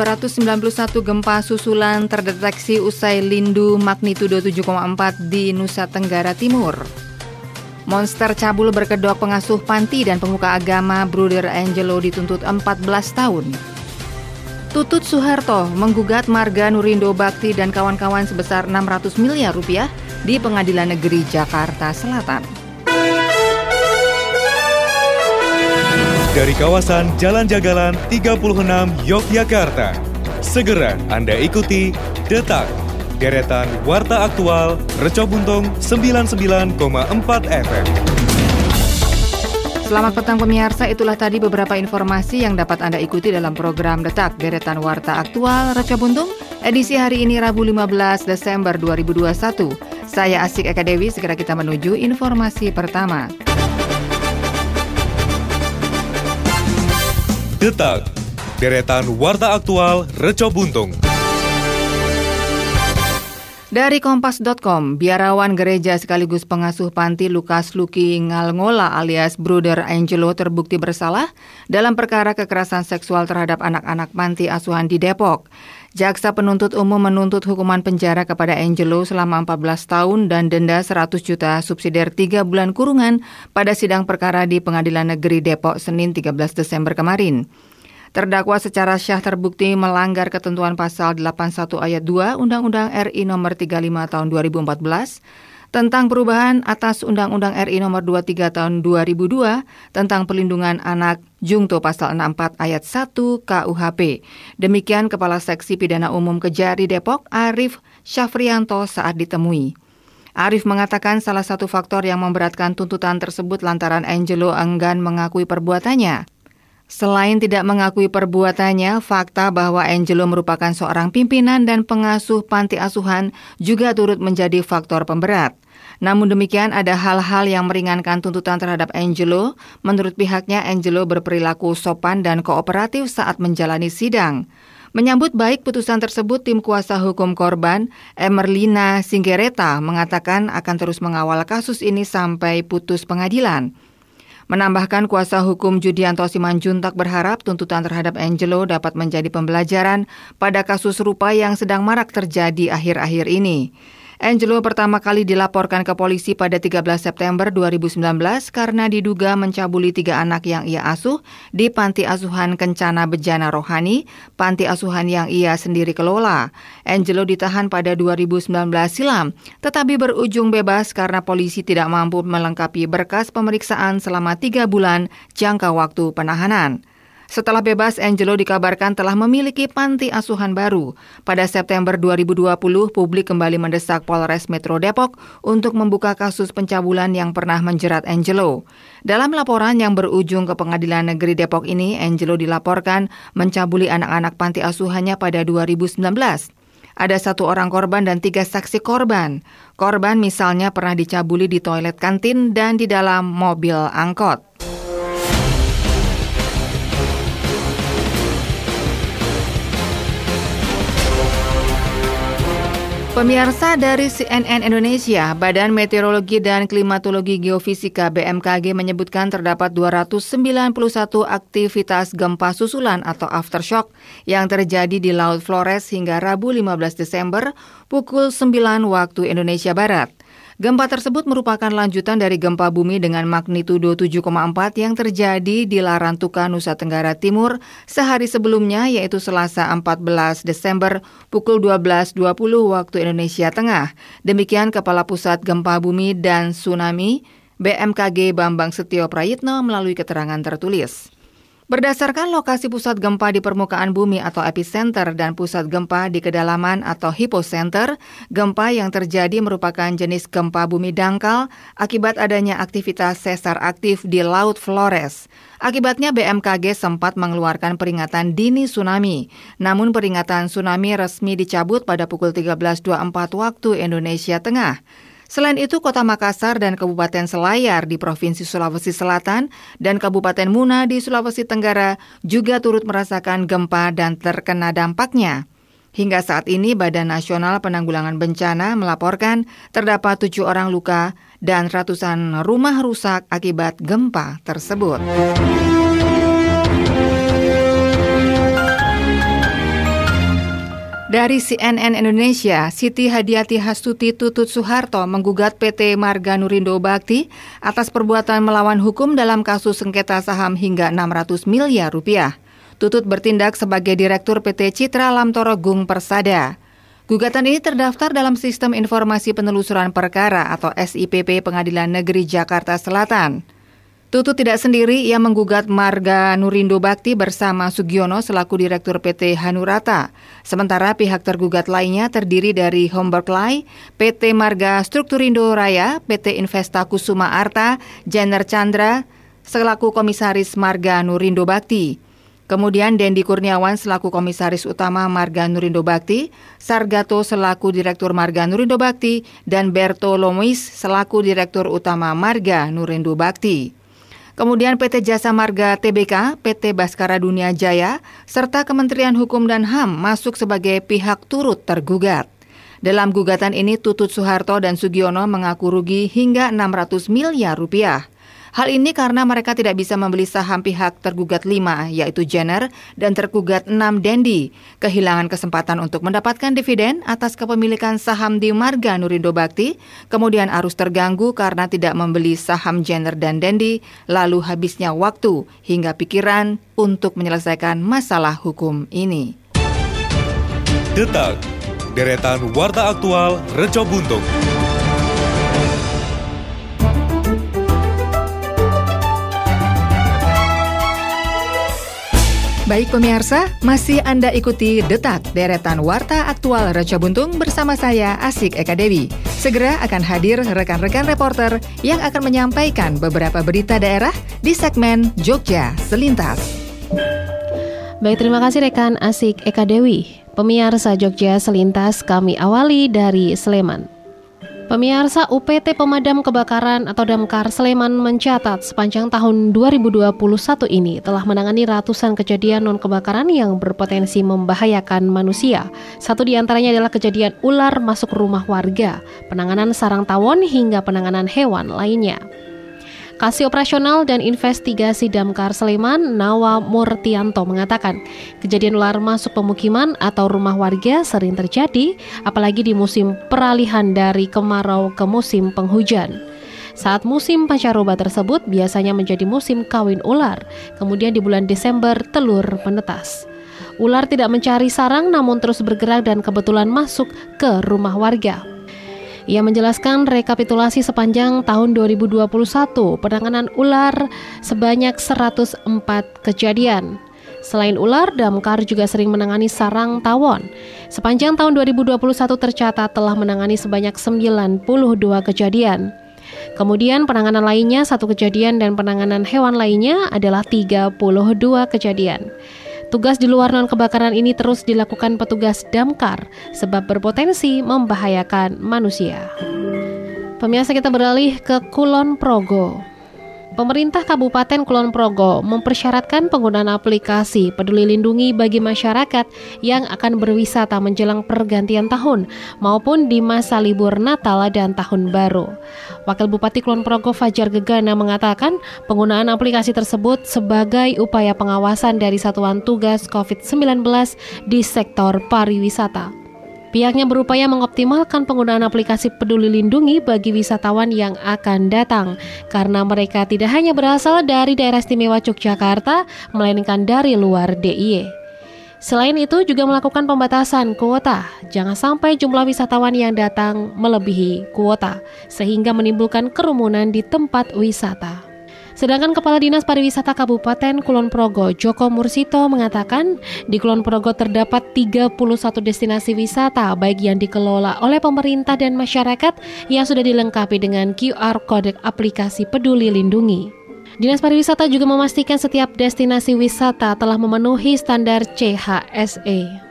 291 gempa susulan terdeteksi usai lindu magnitudo 7,4 di Nusa Tenggara Timur. Monster cabul berkedok pengasuh panti dan pemuka agama Bruder Angelo dituntut 14 tahun. Tutut Soeharto menggugat Marga Nurindo Bakti dan kawan-kawan sebesar 600 miliar rupiah di Pengadilan Negeri Jakarta Selatan. Dari kawasan Jalan Jagalan 36 Yogyakarta, segera Anda ikuti Detak, deretan Warta Aktual Reco Buntung 99,4 FM. Selamat petang pemirsa, itulah tadi beberapa informasi yang dapat Anda ikuti dalam program Detak Deretan Warta Aktual Reco Buntung edisi hari ini Rabu 15 Desember 2021. Saya Asik Eka Dewi, segera kita menuju informasi pertama. Detak, deretan Warta Aktual Reco Buntung. Dari Kompas.com, biarawan gereja sekaligus pengasuh panti Lukas Luki Ngalngola alias Bruder Angelo terbukti bersalah dalam perkara kekerasan seksual terhadap anak-anak panti asuhan di Depok. Jaksa penuntut umum menuntut hukuman penjara kepada Angelo selama 14 tahun dan denda 100 juta subsidiar 3 bulan kurungan pada sidang perkara di Pengadilan Negeri Depok Senin 13 Desember kemarin. Terdakwa secara syah terbukti melanggar ketentuan pasal 81 ayat 2 Undang-Undang RI nomor 35 tahun 2014 tentang perubahan atas Undang-Undang RI nomor 23 tahun 2002 tentang pelindungan anak Jungto pasal 64 ayat 1 KUHP. Demikian Kepala Seksi Pidana Umum Kejari Depok Arif Syafrianto saat ditemui. Arif mengatakan salah satu faktor yang memberatkan tuntutan tersebut lantaran Angelo enggan mengakui perbuatannya. Selain tidak mengakui perbuatannya, fakta bahwa Angelo merupakan seorang pimpinan dan pengasuh panti asuhan juga turut menjadi faktor pemberat. Namun demikian ada hal-hal yang meringankan tuntutan terhadap Angelo. Menurut pihaknya, Angelo berperilaku sopan dan kooperatif saat menjalani sidang. Menyambut baik putusan tersebut, tim kuasa hukum korban, Emerlina Singgereta, mengatakan akan terus mengawal kasus ini sampai putus pengadilan. Menambahkan kuasa hukum Judianto Simanjuntak berharap tuntutan terhadap Angelo dapat menjadi pembelajaran pada kasus serupa yang sedang marak terjadi akhir-akhir ini. Angelo pertama kali dilaporkan ke polisi pada 13 September 2019 karena diduga mencabuli tiga anak yang ia asuh di Panti Asuhan Kencana Bejana Rohani, panti asuhan yang ia sendiri kelola. Angelo ditahan pada 2019 silam, tetapi berujung bebas karena polisi tidak mampu melengkapi berkas pemeriksaan selama tiga bulan jangka waktu penahanan. Setelah bebas, Angelo dikabarkan telah memiliki panti asuhan baru. Pada September 2020, publik kembali mendesak Polres Metro Depok untuk membuka kasus pencabulan yang pernah menjerat Angelo. Dalam laporan yang berujung ke Pengadilan Negeri Depok ini, Angelo dilaporkan mencabuli anak-anak panti asuhannya pada 2019. Ada satu orang korban dan tiga saksi korban. Korban misalnya pernah dicabuli di toilet kantin dan di dalam mobil angkot. Pemirsa dari CNN Indonesia, Badan Meteorologi dan Klimatologi Geofisika BMKG menyebutkan terdapat 291 aktivitas gempa susulan atau aftershock yang terjadi di Laut Flores hingga Rabu 15 Desember pukul 9 waktu Indonesia Barat. Gempa tersebut merupakan lanjutan dari gempa bumi dengan magnitudo 7,4 yang terjadi di Larantuka, Nusa Tenggara Timur sehari sebelumnya yaitu Selasa 14 Desember pukul 12.20 waktu Indonesia Tengah. Demikian Kepala Pusat Gempa Bumi dan Tsunami BMKG Bambang Setio Prayitno melalui keterangan tertulis. Berdasarkan lokasi pusat gempa di permukaan bumi atau epicenter dan pusat gempa di kedalaman atau hypocenter, gempa yang terjadi merupakan jenis gempa bumi dangkal akibat adanya aktivitas sesar aktif di Laut Flores. Akibatnya BMKG sempat mengeluarkan peringatan dini tsunami. Namun peringatan tsunami resmi dicabut pada pukul 13.24 waktu Indonesia Tengah. Selain itu, Kota Makassar dan Kabupaten Selayar di Provinsi Sulawesi Selatan dan Kabupaten Muna di Sulawesi Tenggara juga turut merasakan gempa dan terkena dampaknya. Hingga saat ini, Badan Nasional Penanggulangan Bencana melaporkan terdapat tujuh orang luka dan ratusan rumah rusak akibat gempa tersebut. Dari CNN Indonesia, Siti Hadiati Hastuti Tutut Soeharto menggugat PT Marga Nurindo Bakti atas perbuatan melawan hukum dalam kasus sengketa saham hingga 600 miliar rupiah. Tutut bertindak sebagai Direktur PT Citra Lamtoro Gung Persada. Gugatan ini terdaftar dalam Sistem Informasi Penelusuran Perkara atau SIPP Pengadilan Negeri Jakarta Selatan. Tutut tidak sendiri, ia menggugat Marga Nurindo Bakti bersama Sugiono selaku Direktur PT Hanurata. Sementara pihak tergugat lainnya terdiri dari Homberklay, PT Marga Strukturindo Raya, PT Investa Kusuma Arta, Jenner Chandra, selaku Komisaris Marga Nurindo Bakti. Kemudian Dendi Kurniawan selaku Komisaris Utama Marga Nurindo Bakti, Sargato selaku Direktur Marga Nurindo Bakti, dan Berto Lomuis selaku Direktur Utama Marga Nurindo Bakti. Kemudian PT Jasa Marga TBK, PT Baskara Dunia Jaya, serta Kementerian Hukum dan HAM masuk sebagai pihak turut tergugat. Dalam gugatan ini Tutut Soeharto dan Sugiono mengaku rugi hingga 600 miliar rupiah. Hal ini karena mereka tidak bisa membeli saham pihak tergugat lima, yaitu Jenner, dan tergugat enam Dendi, kehilangan kesempatan untuk mendapatkan dividen atas kepemilikan saham di Marga Nurindo Bakti, kemudian arus terganggu karena tidak membeli saham Jenner dan Dendi, lalu habisnya waktu hingga pikiran untuk menyelesaikan masalah hukum ini. Detak, deretan Warta Aktual Rejo Buntung. Baik pemirsa, masih Anda ikuti Detak Deretan Warta Aktual Raja Buntung bersama saya Asik Eka Dewi. Segera akan hadir rekan-rekan reporter yang akan menyampaikan beberapa berita daerah di segmen Jogja Selintas. Baik, terima kasih rekan Asik Eka Dewi. Pemirsa Jogja Selintas kami awali dari Sleman. Pemirsa UPT Pemadam Kebakaran atau Damkar Sleman mencatat sepanjang tahun 2021 ini telah menangani ratusan kejadian non kebakaran yang berpotensi membahayakan manusia. Satu di antaranya adalah kejadian ular masuk rumah warga, penanganan sarang tawon hingga penanganan hewan lainnya. Kasih Operasional dan Investigasi Damkar Sleman, Nawa Murtianto mengatakan, kejadian ular masuk pemukiman atau rumah warga sering terjadi, apalagi di musim peralihan dari kemarau ke musim penghujan. Saat musim pancaroba tersebut biasanya menjadi musim kawin ular, kemudian di bulan Desember telur menetas. Ular tidak mencari sarang namun terus bergerak dan kebetulan masuk ke rumah warga. Ia menjelaskan rekapitulasi sepanjang tahun 2021 penanganan ular sebanyak 104 kejadian. Selain ular, damkar juga sering menangani sarang tawon. Sepanjang tahun 2021 tercatat telah menangani sebanyak 92 kejadian. Kemudian penanganan lainnya satu kejadian dan penanganan hewan lainnya adalah 32 kejadian. Tugas di luar non kebakaran ini terus dilakukan petugas damkar sebab berpotensi membahayakan manusia. Pemirsa kita beralih ke Kulon Progo. Pemerintah Kabupaten Kulon Progo mempersyaratkan penggunaan aplikasi Peduli Lindungi bagi masyarakat yang akan berwisata menjelang pergantian tahun maupun di masa libur Natal dan Tahun Baru. Wakil Bupati Kulon Progo Fajar Gegana mengatakan penggunaan aplikasi tersebut sebagai upaya pengawasan dari Satuan Tugas COVID-19 di sektor pariwisata. Pihaknya berupaya mengoptimalkan penggunaan aplikasi Peduli Lindungi bagi wisatawan yang akan datang karena mereka tidak hanya berasal dari daerah istimewa Yogyakarta melainkan dari luar DIY. Selain itu juga melakukan pembatasan kuota, jangan sampai jumlah wisatawan yang datang melebihi kuota sehingga menimbulkan kerumunan di tempat wisata. Sedangkan Kepala Dinas Pariwisata Kabupaten Kulon Progo, Joko Mursito mengatakan, di Kulon Progo terdapat 31 destinasi wisata baik yang dikelola oleh pemerintah dan masyarakat yang sudah dilengkapi dengan QR Code aplikasi Peduli Lindungi. Dinas Pariwisata juga memastikan setiap destinasi wisata telah memenuhi standar CHSE.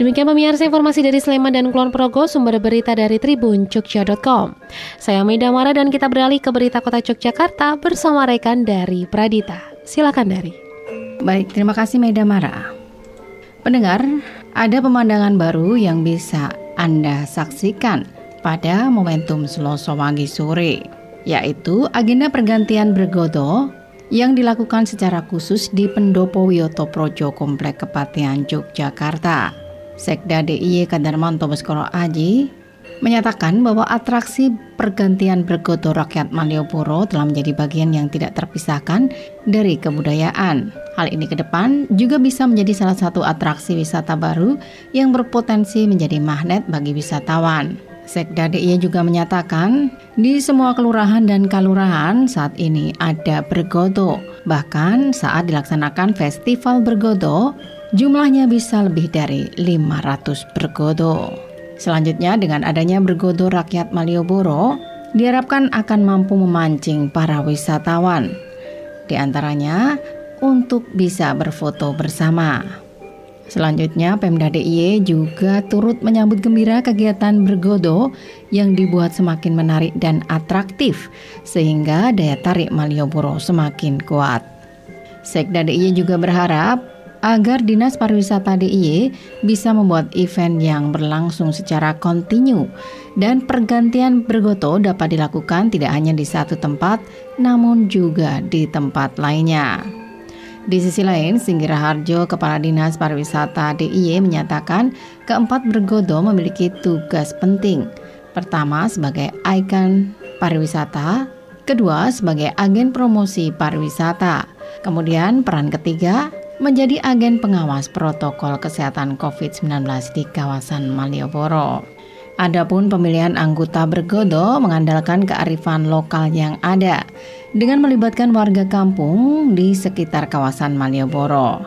Demikian pemirsa informasi dari Sleman dan Kulon Progo, sumber berita dari Tribun Jogja.com. Saya Meda Mara dan kita beralih ke berita kota Yogyakarta bersama rekan dari Pradita. Silakan dari. Baik, terima kasih Meda Mara. Pendengar, ada pemandangan baru yang bisa Anda saksikan pada momentum Selasa pagi sore, yaitu agenda pergantian bergodo yang dilakukan secara khusus di Pendopo Wiyoto Projo Komplek Kepatian Yogyakarta. Sekda DIY Kadarmanto Baskoro Aji menyatakan bahwa atraksi pergantian bergodo rakyat Malioboro telah menjadi bagian yang tidak terpisahkan dari kebudayaan. Hal ini ke depan juga bisa menjadi salah satu atraksi wisata baru yang berpotensi menjadi magnet bagi wisatawan. Sekda DIY juga menyatakan di semua kelurahan dan kalurahan saat ini ada bergodo. Bahkan saat dilaksanakan festival bergodo, Jumlahnya bisa lebih dari 500 bergodo. Selanjutnya dengan adanya bergodo rakyat Malioboro, diharapkan akan mampu memancing para wisatawan. Di antaranya untuk bisa berfoto bersama. Selanjutnya, Pemda DIY juga turut menyambut gembira kegiatan bergodo yang dibuat semakin menarik dan atraktif sehingga daya tarik Malioboro semakin kuat. Sekda DIY juga berharap agar Dinas Pariwisata DIY bisa membuat event yang berlangsung secara kontinu dan pergantian bergoto dapat dilakukan tidak hanya di satu tempat namun juga di tempat lainnya. Di sisi lain, Singgira Harjo, Kepala Dinas Pariwisata DIY menyatakan keempat bergodo memiliki tugas penting. Pertama, sebagai ikon pariwisata, kedua sebagai agen promosi pariwisata. Kemudian peran ketiga menjadi agen pengawas protokol kesehatan COVID-19 di kawasan Malioboro. Adapun pemilihan anggota bergodo mengandalkan kearifan lokal yang ada dengan melibatkan warga kampung di sekitar kawasan Malioboro.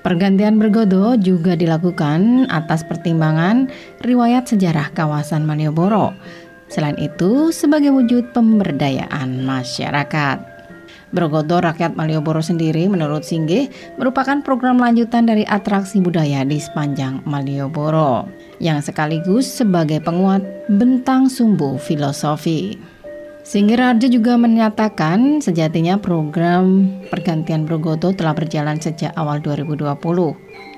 Pergantian bergodo juga dilakukan atas pertimbangan riwayat sejarah kawasan Malioboro. Selain itu, sebagai wujud pemberdayaan masyarakat. Bergodo Rakyat Malioboro sendiri menurut Singgih merupakan program lanjutan dari atraksi budaya di sepanjang Malioboro yang sekaligus sebagai penguat bentang sumbu filosofi. Singgih Raja juga menyatakan sejatinya program pergantian Bergodo telah berjalan sejak awal 2020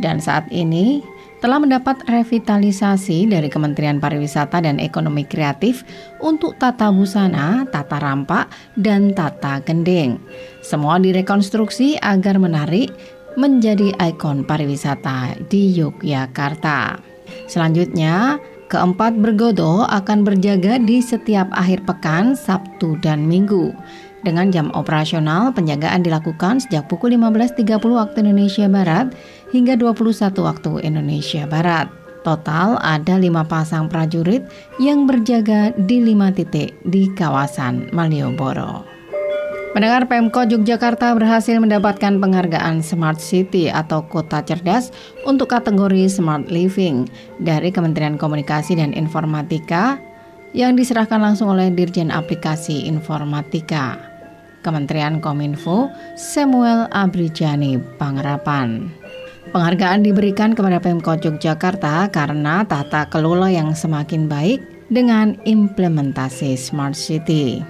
dan saat ini telah mendapat revitalisasi dari Kementerian Pariwisata dan Ekonomi Kreatif untuk tata busana, tata rampak, dan tata gending. Semua direkonstruksi agar menarik menjadi ikon pariwisata di Yogyakarta. Selanjutnya, keempat bergodo akan berjaga di setiap akhir pekan, Sabtu dan Minggu. Dengan jam operasional, penjagaan dilakukan sejak pukul 15.30 waktu Indonesia Barat hingga 21 waktu Indonesia Barat. Total ada lima pasang prajurit yang berjaga di lima titik di kawasan Malioboro. Pendengar Pemko Yogyakarta berhasil mendapatkan penghargaan Smart City atau Kota Cerdas untuk kategori Smart Living dari Kementerian Komunikasi dan Informatika yang diserahkan langsung oleh Dirjen Aplikasi Informatika. Kementerian Kominfo Samuel Abrijani Pangerapan. Penghargaan diberikan kepada Pemkot Yogyakarta karena tata kelola yang semakin baik dengan implementasi Smart City.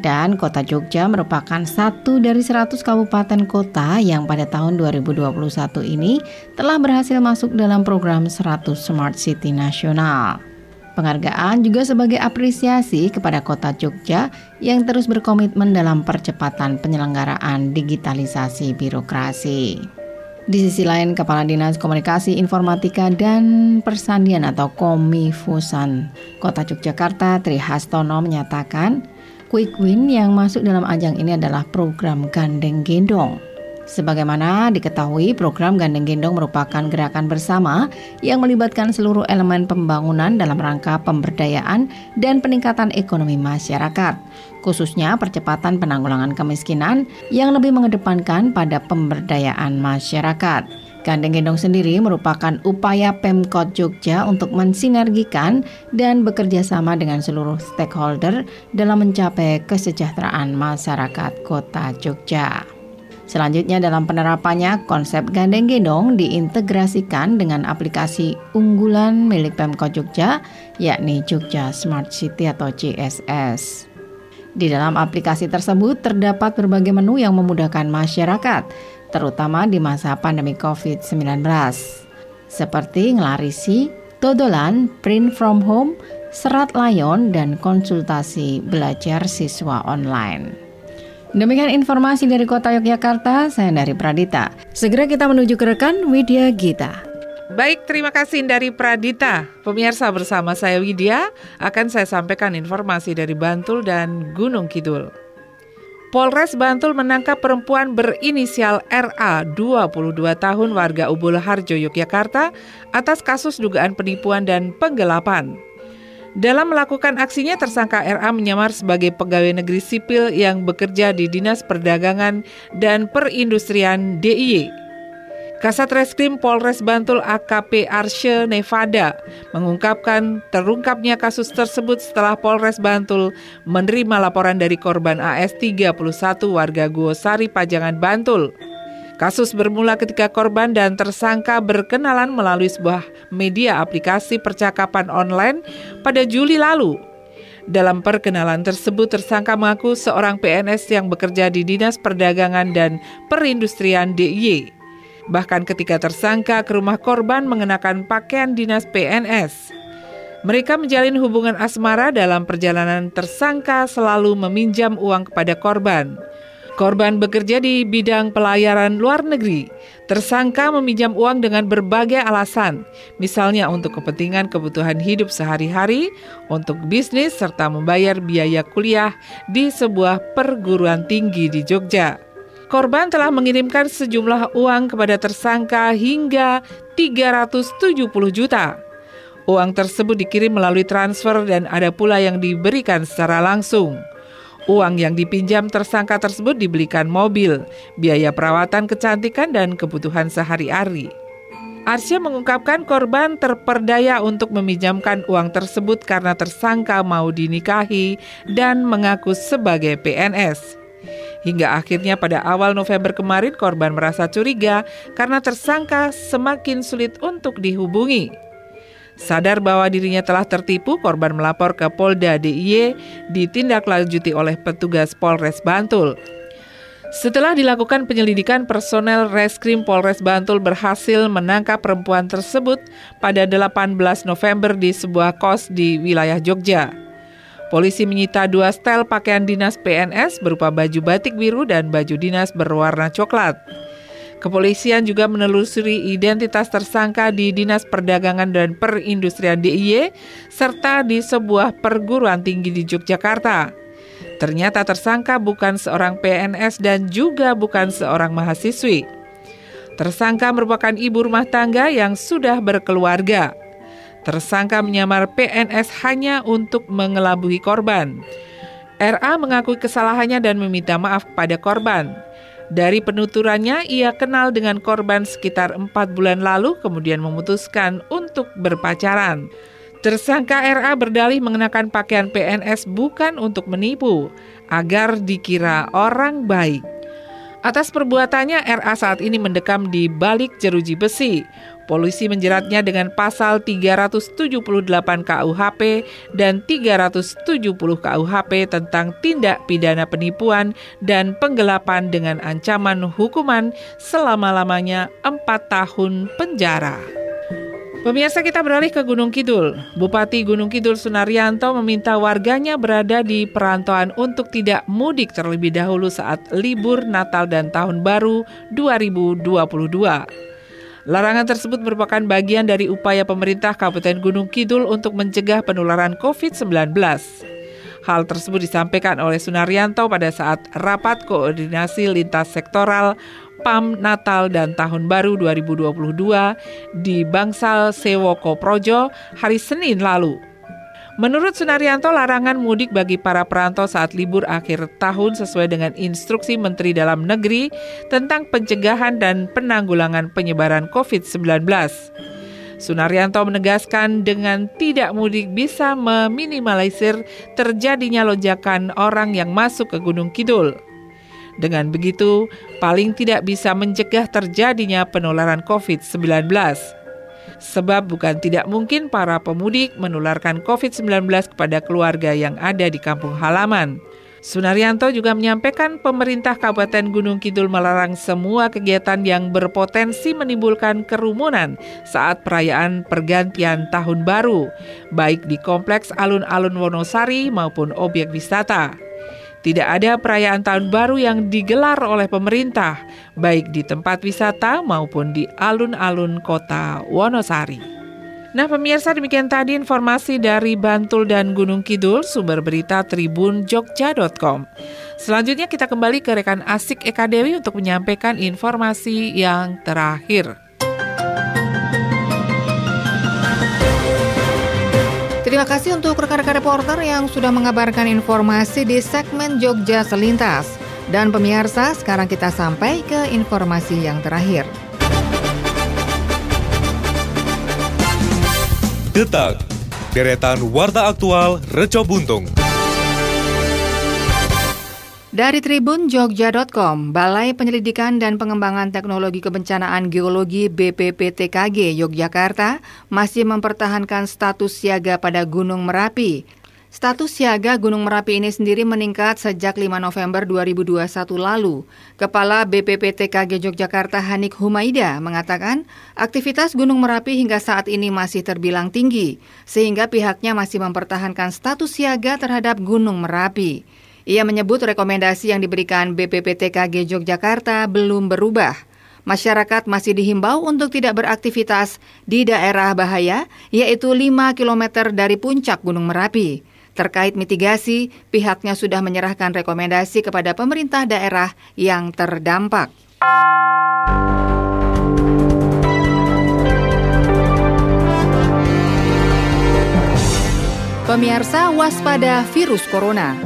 Dan kota Jogja merupakan satu dari 100 kabupaten kota yang pada tahun 2021 ini telah berhasil masuk dalam program 100 Smart City Nasional. Penghargaan juga sebagai apresiasi kepada Kota Jogja yang terus berkomitmen dalam percepatan penyelenggaraan digitalisasi birokrasi. Di sisi lain, Kepala Dinas Komunikasi Informatika dan Persandian atau Komifusan Kota Yogyakarta Tri Hastono menyatakan, Quick Win yang masuk dalam ajang ini adalah program gandeng gendong Sebagaimana diketahui, program Gandeng Gendong merupakan gerakan bersama yang melibatkan seluruh elemen pembangunan dalam rangka pemberdayaan dan peningkatan ekonomi masyarakat, khususnya percepatan penanggulangan kemiskinan yang lebih mengedepankan pada pemberdayaan masyarakat. Gandeng Gendong sendiri merupakan upaya Pemkot Jogja untuk mensinergikan dan bekerja sama dengan seluruh stakeholder dalam mencapai kesejahteraan masyarakat Kota Jogja. Selanjutnya dalam penerapannya, konsep gandeng gendong diintegrasikan dengan aplikasi unggulan milik Pemkot Jogja, yakni Jogja Smart City atau CSS. Di dalam aplikasi tersebut terdapat berbagai menu yang memudahkan masyarakat, terutama di masa pandemi COVID-19, seperti ngelarisi, dodolan, print from home, serat layon, dan konsultasi belajar siswa online. Demikian informasi dari Kota Yogyakarta, saya dari Pradita. Segera kita menuju ke rekan Widya Gita. Baik, terima kasih dari Pradita. Pemirsa bersama saya Widya akan saya sampaikan informasi dari Bantul dan Gunung Kidul. Polres Bantul menangkap perempuan berinisial RA 22 tahun warga Ubul Harjo Yogyakarta atas kasus dugaan penipuan dan penggelapan. Dalam melakukan aksinya, tersangka RA menyamar sebagai pegawai negeri sipil yang bekerja di Dinas Perdagangan dan Perindustrian DIY Kasat Reskrim Polres Bantul AKP Arsye Nevada mengungkapkan terungkapnya kasus tersebut setelah Polres Bantul menerima laporan dari korban AS 31 warga Guosari Pajangan Bantul. Kasus bermula ketika korban dan tersangka berkenalan melalui sebuah media aplikasi percakapan online pada Juli lalu. Dalam perkenalan tersebut, tersangka mengaku seorang PNS yang bekerja di Dinas Perdagangan dan Perindustrian DIY. Bahkan ketika tersangka ke rumah korban mengenakan pakaian dinas PNS. Mereka menjalin hubungan asmara dalam perjalanan tersangka selalu meminjam uang kepada korban. Korban bekerja di bidang pelayaran luar negeri. Tersangka meminjam uang dengan berbagai alasan, misalnya untuk kepentingan kebutuhan hidup sehari-hari, untuk bisnis, serta membayar biaya kuliah di sebuah perguruan tinggi di Jogja. Korban telah mengirimkan sejumlah uang kepada tersangka hingga 370 juta. Uang tersebut dikirim melalui transfer dan ada pula yang diberikan secara langsung. Uang yang dipinjam tersangka tersebut dibelikan mobil, biaya perawatan kecantikan dan kebutuhan sehari-hari. Arsya mengungkapkan korban terperdaya untuk meminjamkan uang tersebut karena tersangka mau dinikahi dan mengaku sebagai PNS. Hingga akhirnya pada awal November kemarin korban merasa curiga karena tersangka semakin sulit untuk dihubungi. Sadar bahwa dirinya telah tertipu, korban melapor ke Polda DIY ditindaklanjuti oleh petugas Polres Bantul. Setelah dilakukan penyelidikan, personel Reskrim Polres Bantul berhasil menangkap perempuan tersebut pada 18 November di sebuah kos di wilayah Jogja. Polisi menyita dua setel pakaian dinas PNS berupa baju batik biru dan baju dinas berwarna coklat. Kepolisian juga menelusuri identitas tersangka di Dinas Perdagangan dan Perindustrian DIY serta di sebuah perguruan tinggi di Yogyakarta. Ternyata tersangka bukan seorang PNS dan juga bukan seorang mahasiswi. Tersangka merupakan ibu rumah tangga yang sudah berkeluarga. Tersangka menyamar PNS hanya untuk mengelabui korban. RA mengakui kesalahannya dan meminta maaf kepada korban. Dari penuturannya, ia kenal dengan korban sekitar empat bulan lalu, kemudian memutuskan untuk berpacaran. Tersangka RA berdalih mengenakan pakaian PNS bukan untuk menipu, agar dikira orang baik. Atas perbuatannya, RA saat ini mendekam di balik jeruji besi. Polisi menjeratnya dengan pasal 378 KUHP dan 370 KUHP tentang tindak pidana penipuan dan penggelapan dengan ancaman hukuman selama-lamanya 4 tahun penjara. Pemirsa kita beralih ke Gunung Kidul. Bupati Gunung Kidul Sunaryanto meminta warganya berada di perantauan untuk tidak mudik terlebih dahulu saat libur Natal dan Tahun Baru 2022. Larangan tersebut merupakan bagian dari upaya pemerintah Kabupaten Gunung Kidul untuk mencegah penularan COVID-19. Hal tersebut disampaikan oleh Sunaryanto pada saat rapat koordinasi lintas sektoral PAM Natal dan Tahun Baru 2022 di Bangsal Sewoko Projo hari Senin lalu. Menurut Sunaryanto, larangan mudik bagi para perantau saat libur akhir tahun sesuai dengan instruksi Menteri Dalam Negeri tentang pencegahan dan penanggulangan penyebaran COVID-19. Sunaryanto menegaskan dengan tidak mudik bisa meminimalisir terjadinya lonjakan orang yang masuk ke Gunung Kidul. Dengan begitu, paling tidak bisa mencegah terjadinya penularan COVID-19 sebab bukan tidak mungkin para pemudik menularkan COVID-19 kepada keluarga yang ada di kampung halaman. Sunaryanto juga menyampaikan pemerintah Kabupaten Gunung Kidul melarang semua kegiatan yang berpotensi menimbulkan kerumunan saat perayaan pergantian tahun baru, baik di kompleks alun-alun Wonosari maupun objek wisata. Tidak ada perayaan tahun baru yang digelar oleh pemerintah, baik di tempat wisata maupun di alun-alun kota Wonosari. Nah pemirsa demikian tadi informasi dari Bantul dan Gunung Kidul, sumber berita Tribun Jogja.com. Selanjutnya kita kembali ke rekan Asik Eka Dewi untuk menyampaikan informasi yang terakhir. Terima kasih untuk rekan-rekan reporter yang sudah mengabarkan informasi di segmen Jogja Selintas. Dan pemirsa, sekarang kita sampai ke informasi yang terakhir. Detak, deretan warta aktual Reco Buntung. Dari Tribun Jogja.com, Balai Penyelidikan dan Pengembangan Teknologi Kebencanaan Geologi BPPTKG Yogyakarta masih mempertahankan status siaga pada Gunung Merapi. Status siaga Gunung Merapi ini sendiri meningkat sejak 5 November 2021 lalu. Kepala BPPTKG Yogyakarta Hanik Humaida mengatakan aktivitas Gunung Merapi hingga saat ini masih terbilang tinggi, sehingga pihaknya masih mempertahankan status siaga terhadap Gunung Merapi. Ia menyebut rekomendasi yang diberikan BPPTKG Yogyakarta belum berubah. Masyarakat masih dihimbau untuk tidak beraktivitas di daerah bahaya, yaitu 5 km dari puncak Gunung Merapi. Terkait mitigasi, pihaknya sudah menyerahkan rekomendasi kepada pemerintah daerah yang terdampak. Pemirsa waspada virus corona.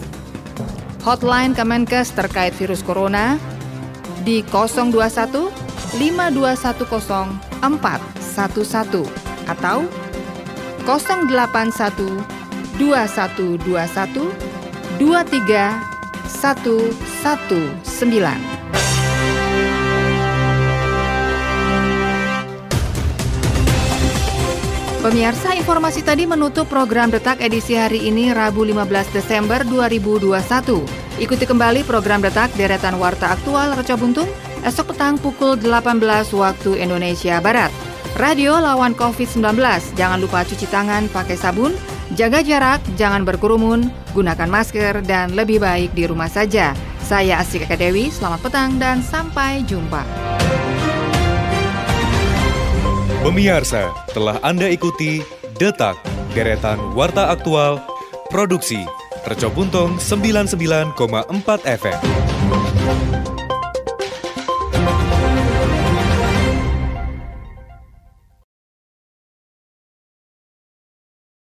Hotline Kemenkes terkait virus corona di 021 5210 411 atau 081 2121 23119. Pemirsa, informasi tadi menutup program Detak edisi hari ini Rabu 15 Desember 2021. Ikuti kembali program Detak deretan Warta Aktual Reca Buntung esok petang pukul 18 waktu Indonesia Barat. Radio lawan COVID-19, jangan lupa cuci tangan pakai sabun, jaga jarak, jangan berkerumun, gunakan masker, dan lebih baik di rumah saja. Saya Asik Eka Dewi, selamat petang dan sampai jumpa. Pemirsa, telah Anda ikuti Detak, Deretan Warta Aktual, Produksi, Reco Buntung 99,4 FM.